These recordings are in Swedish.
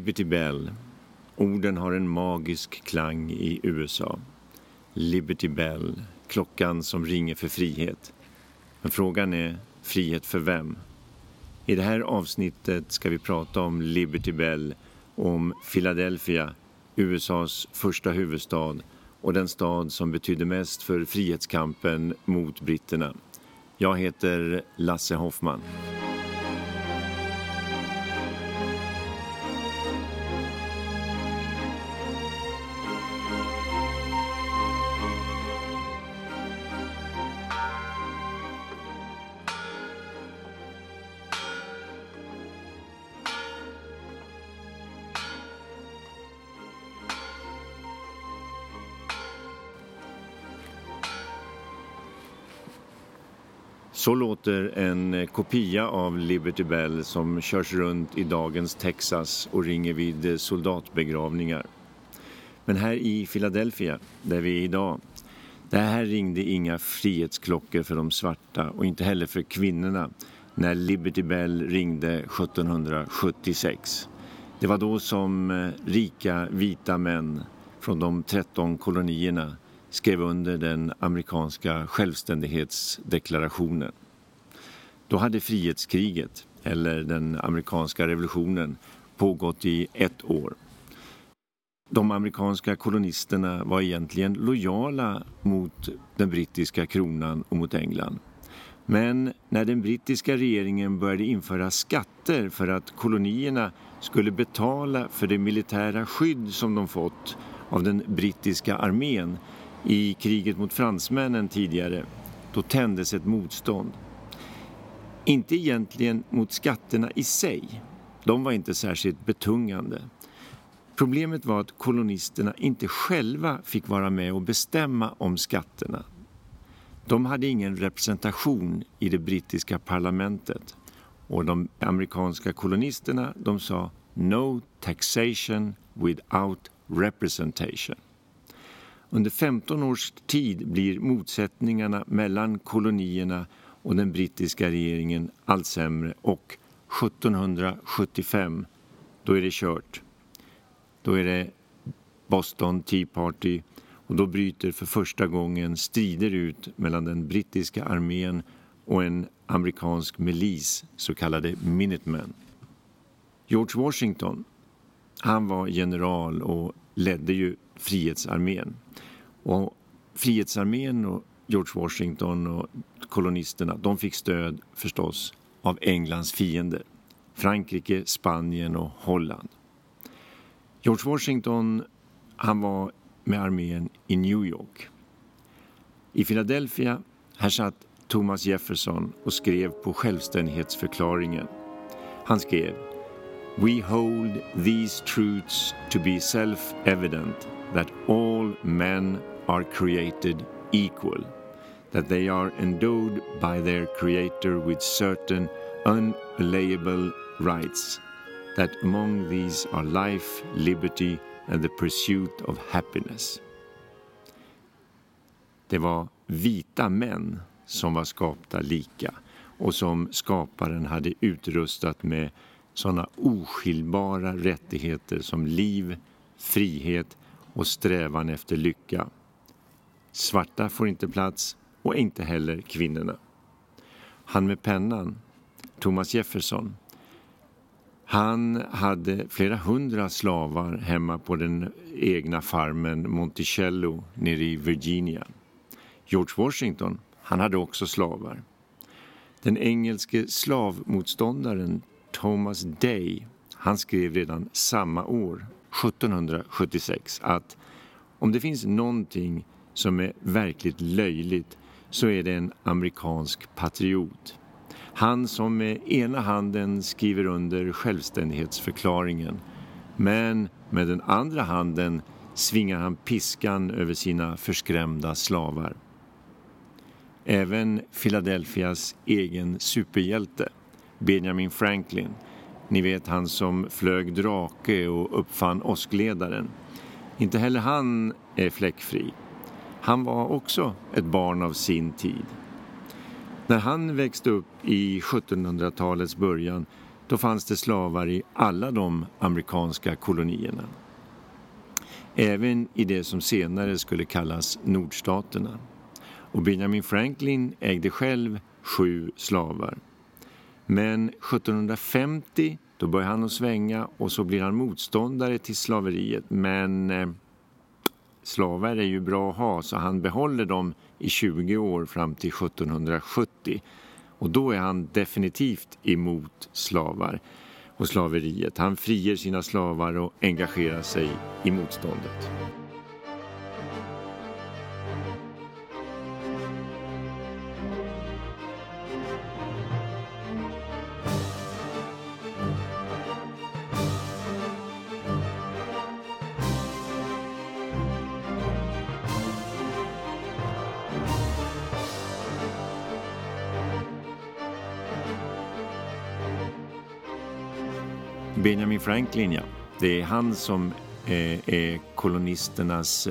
Liberty Bell. Orden har en magisk klang i USA. Liberty Bell, klockan som ringer för frihet. Men frågan är, frihet för vem? I det här avsnittet ska vi prata om Liberty Bell om Philadelphia, USAs första huvudstad och den stad som betydde mest för frihetskampen mot britterna. Jag heter Lasse Hoffman. Låter en eh, kopia av Liberty Bell som körs runt i dagens Texas och ringer vid eh, soldatbegravningar. Men här i Philadelphia, där vi är idag, där här ringde inga frihetsklockor för de svarta och inte heller för kvinnorna när Liberty Bell ringde 1776. Det var då som eh, rika vita män från de 13 kolonierna skrev under den amerikanska självständighetsdeklarationen. Då hade frihetskriget, eller den amerikanska revolutionen, pågått i ett år. De amerikanska kolonisterna var egentligen lojala mot den brittiska kronan och mot England. Men när den brittiska regeringen började införa skatter för att kolonierna skulle betala för det militära skydd som de fått av den brittiska armén i kriget mot fransmännen tidigare, då tändes ett motstånd. Inte egentligen mot skatterna i sig, de var inte särskilt betungande. Problemet var att kolonisterna inte själva fick vara med och bestämma om skatterna. De hade ingen representation i det brittiska parlamentet och de amerikanska kolonisterna de sa “No taxation without representation”. Under 15 års tid blir motsättningarna mellan kolonierna och den brittiska regeringen allt sämre och 1775, då är det kört. Då är det Boston Tea Party och då bryter för första gången strider ut mellan den brittiska armén och en amerikansk milis, så kallade Minutemen. George Washington, han var general och ledde ju Frihetsarmén. Och Frihetsarmén och George Washington och kolonisterna de fick stöd förstås av Englands fiender. Frankrike, Spanien och Holland. George Washington han var med armén i New York. I Philadelphia här satt Thomas Jefferson och skrev på självständighetsförklaringen. Han skrev We hold these truths to be self-evident that all men are created equal, that they are endowed by their Creator with certain unalienable rights, that among these are life, liberty and the pursuit of happiness. Det var vita män som var skapta lika och som skaparen hade utrustat med sådana oskiljbara rättigheter som liv, frihet och strävan efter lycka. Svarta får inte plats och inte heller kvinnorna. Han med pennan, Thomas Jefferson, han hade flera hundra slavar hemma på den egna farmen Monticello nere i Virginia. George Washington, han hade också slavar. Den engelske slavmotståndaren Thomas Day, han skrev redan samma år, 1776, att om det finns någonting som är verkligt löjligt så är det en amerikansk patriot. Han som med ena handen skriver under självständighetsförklaringen men med den andra handen svingar han piskan över sina förskrämda slavar. Även Philadelphias egen superhjälte, Benjamin Franklin, ni vet han som flög drake och uppfann åskledaren. Inte heller han är fläckfri. Han var också ett barn av sin tid. När han växte upp i 1700-talets början då fanns det slavar i alla de amerikanska kolonierna. Även i det som senare skulle kallas nordstaterna. Och Benjamin Franklin ägde själv sju slavar. Men 1750 då börjar han att svänga och så blir han motståndare till slaveriet. Men eh, slavar är ju bra att ha så han behåller dem i 20 år fram till 1770. Och då är han definitivt emot slavar och slaveriet. Han friger sina slavar och engagerar sig i motståndet. Benjamin Franklin, ja. Det är han som eh, är kolonisternas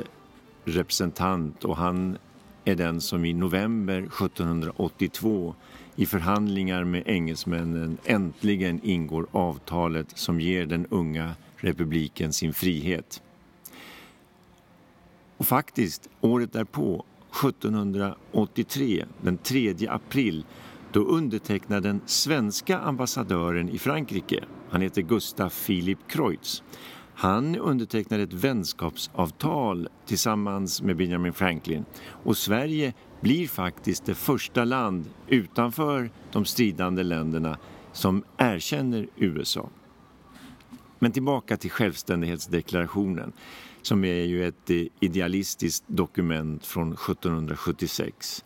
representant och han är den som i november 1782 i förhandlingar med engelsmännen äntligen ingår avtalet som ger den unga republiken sin frihet. Och faktiskt, året därpå, 1783, den 3 april, då undertecknar den svenska ambassadören i Frankrike, han heter Gustav Philip Kreutz, han undertecknade ett vänskapsavtal tillsammans med Benjamin Franklin och Sverige blir faktiskt det första land utanför de stridande länderna som erkänner USA. Men tillbaka till självständighetsdeklarationen som är ju ett eh, idealistiskt dokument från 1776.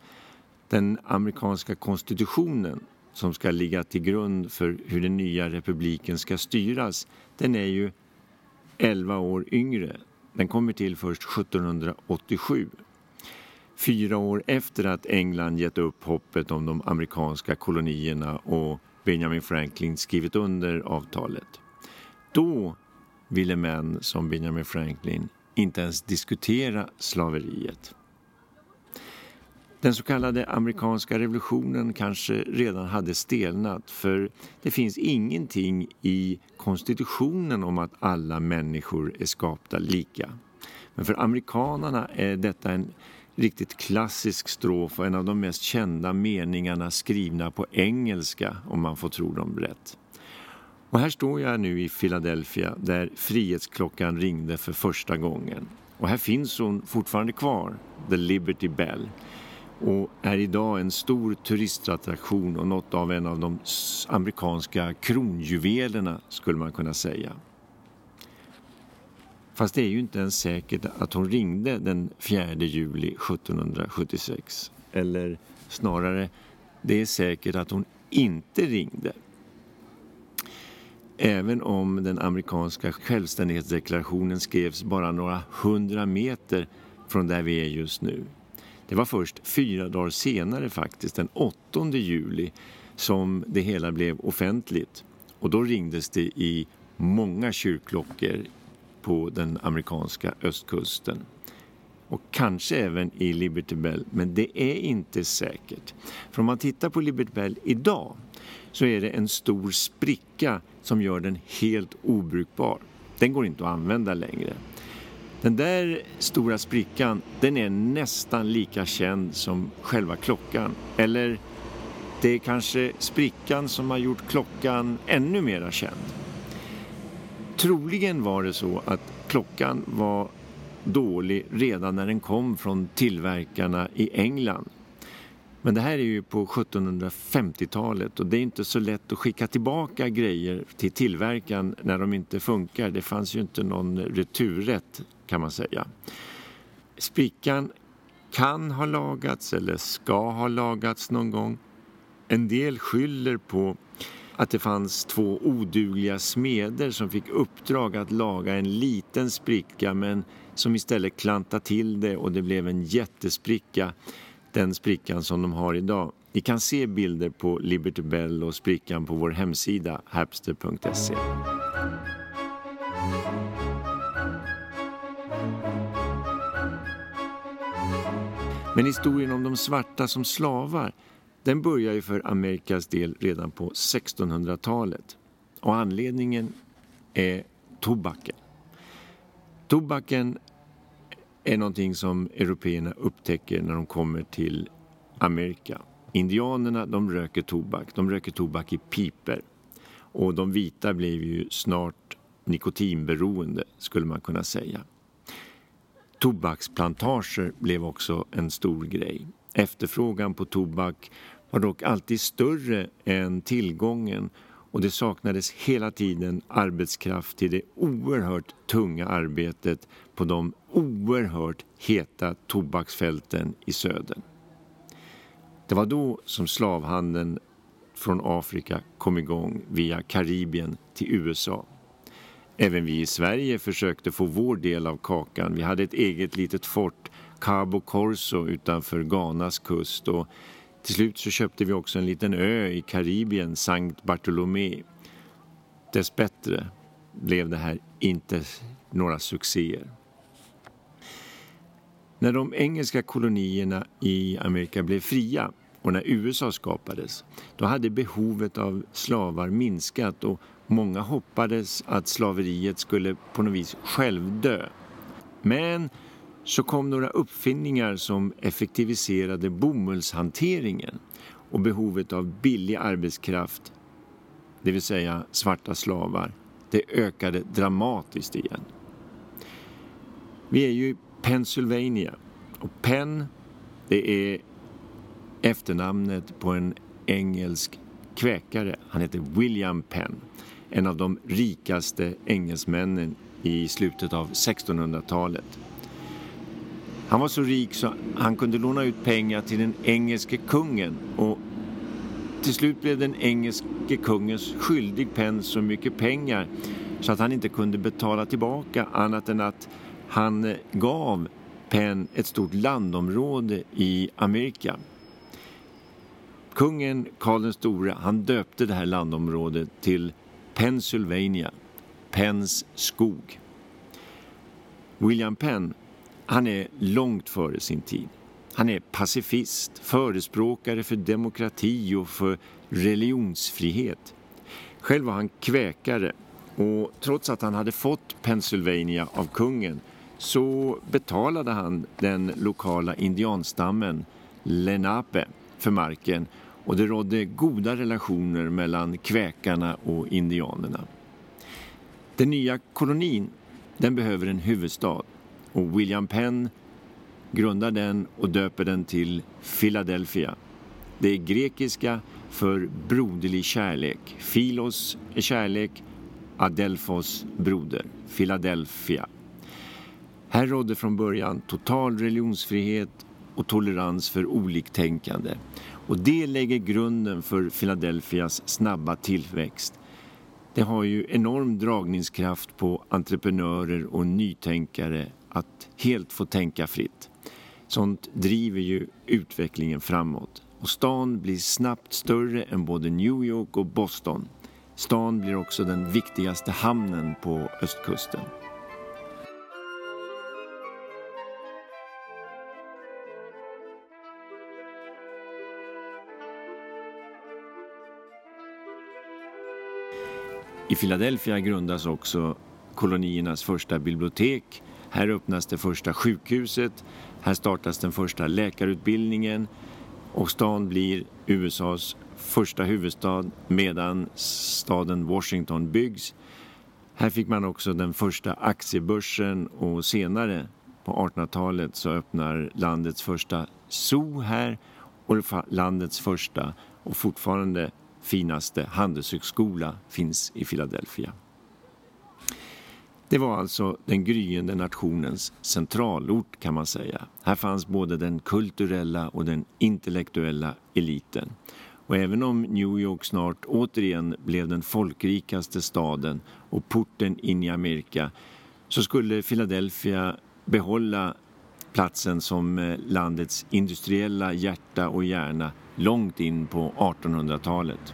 Den amerikanska konstitutionen som ska ligga till grund för hur den nya republiken ska styras, den är ju 11 år yngre. Den kommer till först 1787. Fyra år efter att England gett upp hoppet om de amerikanska kolonierna och Benjamin Franklin skrivit under avtalet. Då ville män som Benjamin Franklin inte ens diskutera slaveriet. Den så kallade amerikanska revolutionen kanske redan hade stelnat för det finns ingenting i konstitutionen om att alla människor är skapta lika. Men för amerikanerna är detta en riktigt klassisk strof och en av de mest kända meningarna skrivna på engelska om man får tro dem rätt. Och här står jag nu i Philadelphia där frihetsklockan ringde för första gången. Och här finns hon fortfarande kvar, The Liberty Bell och är idag en stor turistattraktion och något av en av de amerikanska kronjuvelerna skulle man kunna säga. Fast det är ju inte ens säkert att hon ringde den 4 juli 1776. Eller snarare, det är säkert att hon inte ringde. Även om den amerikanska självständighetsdeklarationen skrevs bara några hundra meter från där vi är just nu. Det var först fyra dagar senare faktiskt, den 8 juli, som det hela blev offentligt. Och då ringdes det i många kyrkklockor på den amerikanska östkusten. Och kanske även i Liberty Bell, men det är inte säkert. För om man tittar på Liberty Bell idag så är det en stor spricka som gör den helt obrukbar. Den går inte att använda längre. Den där stora sprickan, den är nästan lika känd som själva klockan. Eller det är kanske sprickan som har gjort klockan ännu mera känd. Troligen var det så att klockan var dålig redan när den kom från tillverkarna i England. Men det här är ju på 1750-talet och det är inte så lätt att skicka tillbaka grejer till tillverkaren när de inte funkar. Det fanns ju inte någon returrätt kan man säga. Sprickan kan ha lagats eller ska ha lagats någon gång. En del skyller på att det fanns två odugliga smeder som fick uppdrag att laga en liten spricka men som istället klantade till det och det blev en jättespricka, den sprickan som de har idag. Ni kan se bilder på Liberty Bell och sprickan på vår hemsida hapster.se. Men historien om de svarta som slavar den börjar ju för Amerikas del redan på 1600-talet. Och anledningen är tobaken. Tobaken är någonting som européerna upptäcker när de kommer till Amerika. Indianerna de röker tobak, de röker tobak i piper. Och de vita blev ju snart nikotinberoende skulle man kunna säga. Tobaksplantager blev också en stor grej. Efterfrågan på tobak var dock alltid större än tillgången och det saknades hela tiden arbetskraft till det oerhört tunga arbetet på de oerhört heta tobaksfälten i söder. Det var då som slavhandeln från Afrika kom igång via Karibien till USA. Även vi i Sverige försökte få vår del av kakan. Vi hade ett eget litet fort, Cabo Corso, utanför Ghanas kust och till slut så köpte vi också en liten ö i Karibien, Sankt Bartolomé. Dessbättre blev det här inte några succéer. När de engelska kolonierna i Amerika blev fria och när USA skapades, då hade behovet av slavar minskat och många hoppades att slaveriet skulle på något vis självdö. Men så kom några uppfinningar som effektiviserade bomullshanteringen och behovet av billig arbetskraft, det vill säga svarta slavar, det ökade dramatiskt igen. Vi är ju i Pennsylvania och Penn, det är efternamnet på en engelsk kväkare. Han heter William Penn, en av de rikaste engelsmännen i slutet av 1600-talet. Han var så rik så han kunde låna ut pengar till den engelske kungen och till slut blev den engelske kungens skyldig Penn så mycket pengar så att han inte kunde betala tillbaka annat än att han eh, gav Penn ett stort landområde i Amerika. Kungen Karl den store han döpte det här landområdet till Pennsylvania, Penns skog. William Penn han är långt före sin tid. Han är pacifist, förespråkare för demokrati och för religionsfrihet. Själv var han kväkare och trots att han hade fått Pennsylvania av kungen så betalade han den lokala indianstammen Lenape för marken och det rådde goda relationer mellan kväkarna och indianerna. Den nya kolonin den behöver en huvudstad och William Penn grundar den och döper den till Philadelphia. Det är grekiska för broderlig kärlek. Philos är kärlek, Adelphos broder. Philadelphia. Här rådde från början total religionsfrihet och tolerans för oliktänkande. Och det lägger grunden för Philadelphias snabba tillväxt. Det har ju enorm dragningskraft på entreprenörer och nytänkare att helt få tänka fritt. Sånt driver ju utvecklingen framåt. Och stan blir snabbt större än både New York och Boston. Stan blir också den viktigaste hamnen på östkusten. I Philadelphia grundas också koloniernas första bibliotek. Här öppnas det första sjukhuset, här startas den första läkarutbildningen. Och stan blir USAs första huvudstad medan staden Washington byggs. Här fick man också den första aktiebörsen och senare på 1800-talet så öppnar landets första zoo här. Och landets första och fortfarande finaste handelshögskola finns i Philadelphia. Det var alltså den gryende nationens centralort kan man säga. Här fanns både den kulturella och den intellektuella eliten. Och även om New York snart återigen blev den folkrikaste staden och porten in i Amerika så skulle Philadelphia behålla platsen som eh, landets industriella hjärta och hjärna långt in på 1800-talet.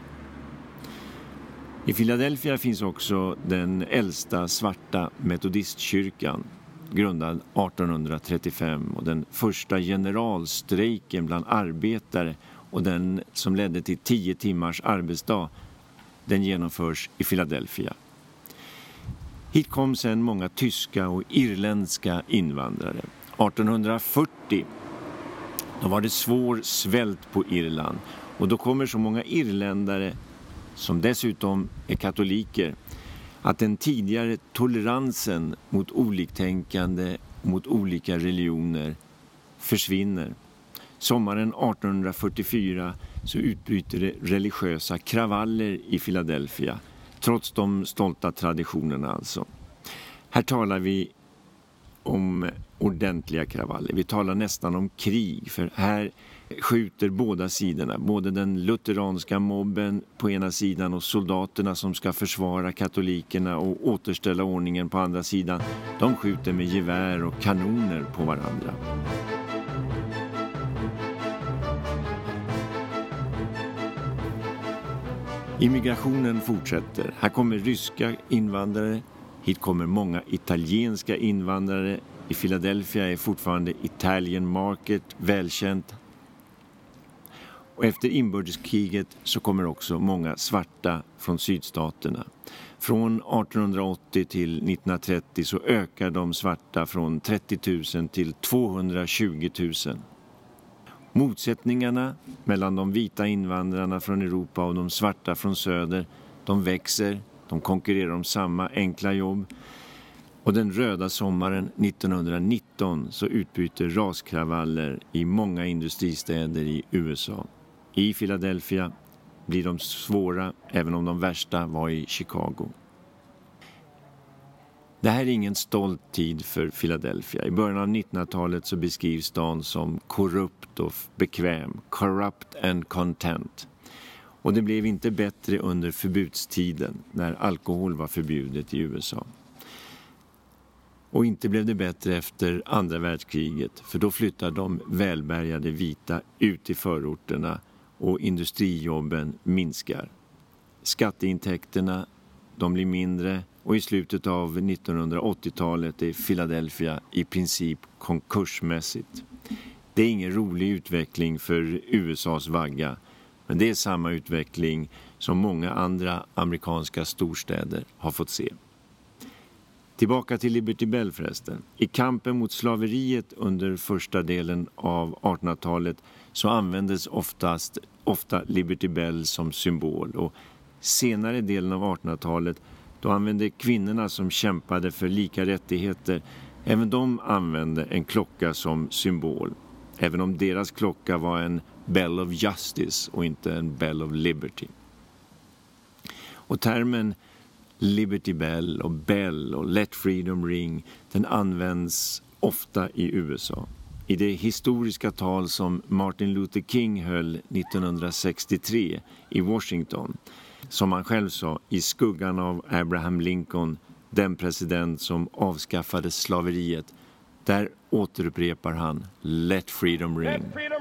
I Philadelphia finns också den äldsta svarta metodistkyrkan grundad 1835 och den första generalstrejken bland arbetare och den som ledde till tio timmars arbetsdag den genomförs i Philadelphia. Hit kom sedan många tyska och irländska invandrare. 1840 då var det svår svält på Irland och då kommer så många irländare som dessutom är katoliker att den tidigare toleransen mot oliktänkande och mot olika religioner försvinner. Sommaren 1844 så utbryter det religiösa kravaller i Philadelphia trots de stolta traditionerna alltså. Här talar vi om ordentliga kravaller. Vi talar nästan om krig för här skjuter båda sidorna, både den lutheranska mobben på ena sidan och soldaterna som ska försvara katolikerna och återställa ordningen på andra sidan. De skjuter med gevär och kanoner på varandra. Immigrationen fortsätter. Här kommer ryska invandrare, hit kommer många italienska invandrare. I Philadelphia är fortfarande Italian Market välkänt. Och efter inbördeskriget så kommer också många svarta från sydstaterna. Från 1880 till 1930 så ökar de svarta från 30 000 till 220 000. Motsättningarna mellan de vita invandrarna från Europa och de svarta från söder, de växer, de konkurrerar om samma enkla jobb. Och den röda sommaren 1919 så utbryter raskravaller i många industristäder i USA. I Philadelphia blir de svåra, även om de värsta var i Chicago. Det här är ingen stolt tid för Philadelphia. I början av 1900-talet så beskrivs stan som korrupt och bekväm, corrupt and content. Och det blev inte bättre under förbudstiden när alkohol var förbjudet i USA. Och inte blev det bättre efter andra världskriget för då flyttade de välbärgade vita ut i förorterna och industrijobben minskar. Skatteintäkterna de blir mindre och i slutet av 1980-talet är Philadelphia i princip konkursmässigt. Det är ingen rolig utveckling för USAs vagga men det är samma utveckling som många andra amerikanska storstäder har fått se. Tillbaka till Liberty Bell förresten. I kampen mot slaveriet under första delen av 1800-talet så användes oftast, ofta Liberty Bell som symbol och senare delen av 1800-talet då använde kvinnorna som kämpade för lika rättigheter, även de använde en klocka som symbol. Även om deras klocka var en Bell of Justice och inte en Bell of Liberty. Och termen Liberty Bell och Bell och Let Freedom Ring den används ofta i USA. I det historiska tal som Martin Luther King höll 1963 i Washington som han själv sa, i skuggan av Abraham Lincoln, den president som avskaffade slaveriet, där återupprepar han Let freedom ring. Let freedom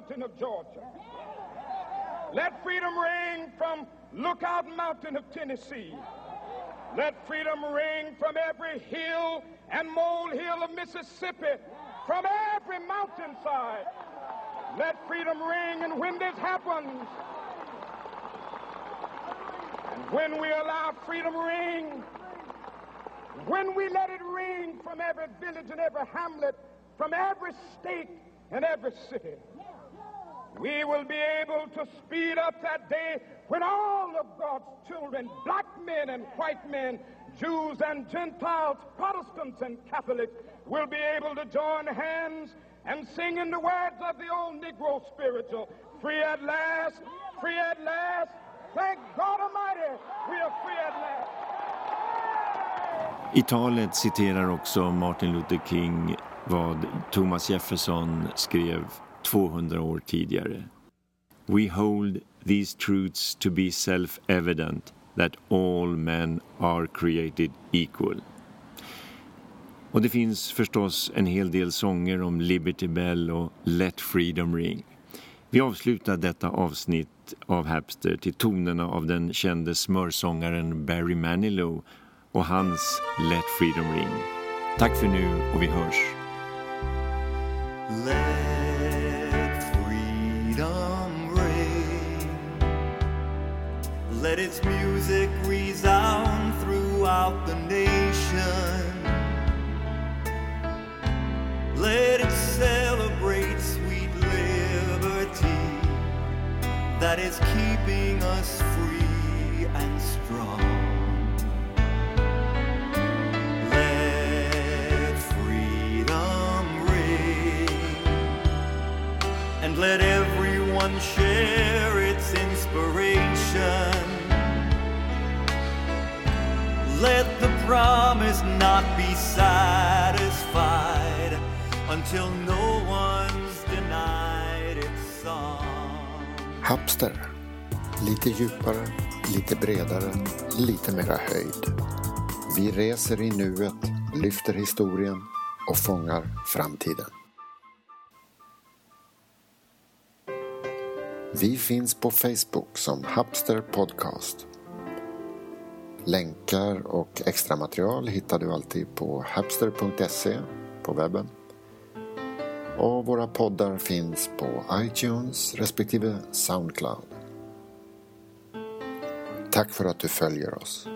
Mountain of Georgia. Let freedom ring from Lookout Mountain of Tennessee. Let freedom ring from every hill and molehill of Mississippi, from every mountainside. Let freedom ring, and when this happens, when we allow freedom ring, when we let it ring from every village and every hamlet, from every state and every city, we will be able to speed up that day when all of God's children, black men and white men, Jews and Gentiles, Protestants and Catholics, will be able to join hands and sing in the words of the old Negro spiritual, free at last, free at last, Thank God Almighty, we are free at last. I talet citerar också Martin Luther King vad Thomas Jefferson skrev 200 år tidigare. We hold these truths to be self-evident that all men are created equal. Och det finns förstås en hel del sånger om Liberty Bell och Let Freedom Ring. Vi avslutar detta avsnitt av Hapster till tonerna av den kände smörsångaren Barry Manilow och hans Let Freedom Ring. Tack för nu och vi hörs. Let its music resound throughout the nation. Let it celebrate sweet liberty that is keeping us free and strong. Let freedom ring and let everyone share its inspiration. Let the promise not be satisfied until no one's denied its song. Hapster. Lite djupare, lite bredare, lite mera höjd. Vi reser i nuet, lyfter historien och fångar framtiden. Vi finns på Facebook som Hapster Podcast. Länkar och extra material hittar du alltid på hapster.se på webben. Och våra poddar finns på iTunes respektive Soundcloud. Tack för att du följer oss.